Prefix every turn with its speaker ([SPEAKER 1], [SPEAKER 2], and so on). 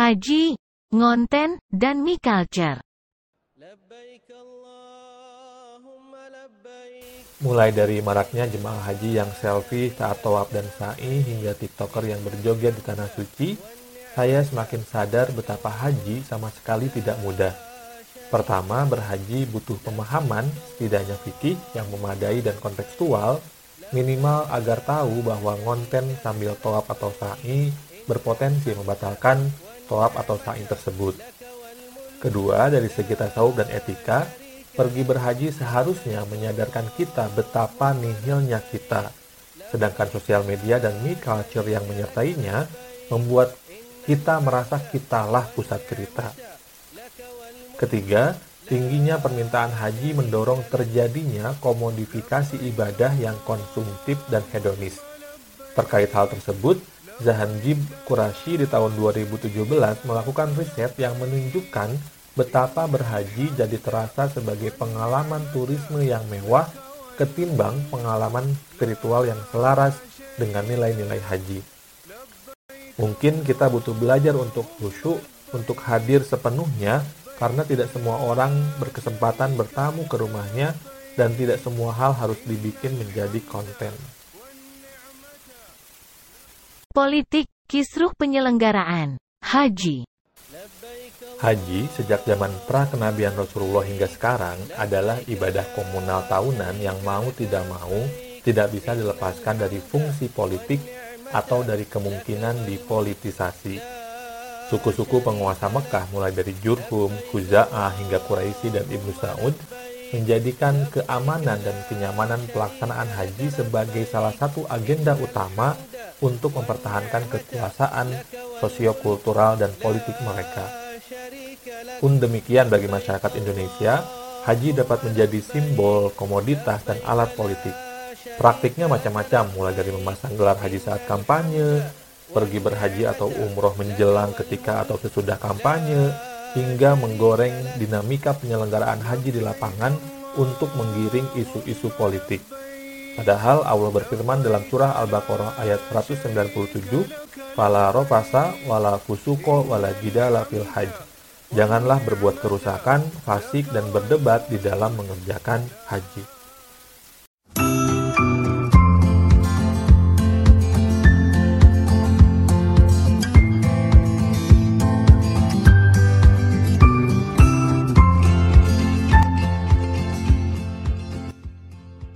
[SPEAKER 1] haji, ngonten, dan mi culture.
[SPEAKER 2] Mulai dari maraknya jemaah haji yang selfie saat tawaf dan sa'i hingga tiktoker yang berjoget di tanah suci, saya semakin sadar betapa haji sama sekali tidak mudah. Pertama, berhaji butuh pemahaman, setidaknya fikih yang memadai dan kontekstual, minimal agar tahu bahwa ngonten sambil tawaf atau sa'i berpotensi membatalkan tawaf atau sa'i tersebut. Kedua, dari segi tasawuf dan etika, Pergi berhaji seharusnya menyadarkan kita betapa nihilnya kita. Sedangkan sosial media dan me culture yang menyertainya membuat kita merasa kitalah pusat cerita. Ketiga, tingginya permintaan haji mendorong terjadinya komodifikasi ibadah yang konsumtif dan hedonis. Terkait hal tersebut, Zahanjib Qurashi di tahun 2017 melakukan riset yang menunjukkan betapa berhaji jadi terasa sebagai pengalaman turisme yang mewah ketimbang pengalaman spiritual yang selaras dengan nilai-nilai haji. Mungkin kita butuh belajar untuk khusyuk, untuk hadir sepenuhnya, karena tidak semua orang berkesempatan bertamu ke rumahnya dan tidak semua hal harus dibikin menjadi konten.
[SPEAKER 1] Politik, kisruh penyelenggaraan, haji,
[SPEAKER 2] Haji sejak zaman pra-kenabian Rasulullah hingga sekarang adalah ibadah komunal tahunan yang mau tidak mau tidak bisa dilepaskan dari fungsi politik atau dari kemungkinan dipolitisasi. Suku-suku penguasa Mekah mulai dari Jurhum, Huza'ah hingga Quraisy dan Ibnu Saud menjadikan keamanan dan kenyamanan pelaksanaan haji sebagai salah satu agenda utama untuk mempertahankan kekuasaan sosiokultural dan politik mereka. Pun demikian bagi masyarakat Indonesia, haji dapat menjadi simbol, komoditas, dan alat politik. Praktiknya macam-macam, mulai dari memasang gelar haji saat kampanye, pergi berhaji atau umroh menjelang ketika atau sesudah kampanye, hingga menggoreng dinamika penyelenggaraan haji di lapangan untuk menggiring isu-isu politik. Padahal Allah berfirman dalam surah Al-Baqarah ayat 197, "Fala rofasa wala fusuko wala jidala fil haji." Janganlah berbuat kerusakan, fasik, dan berdebat di dalam mengerjakan haji.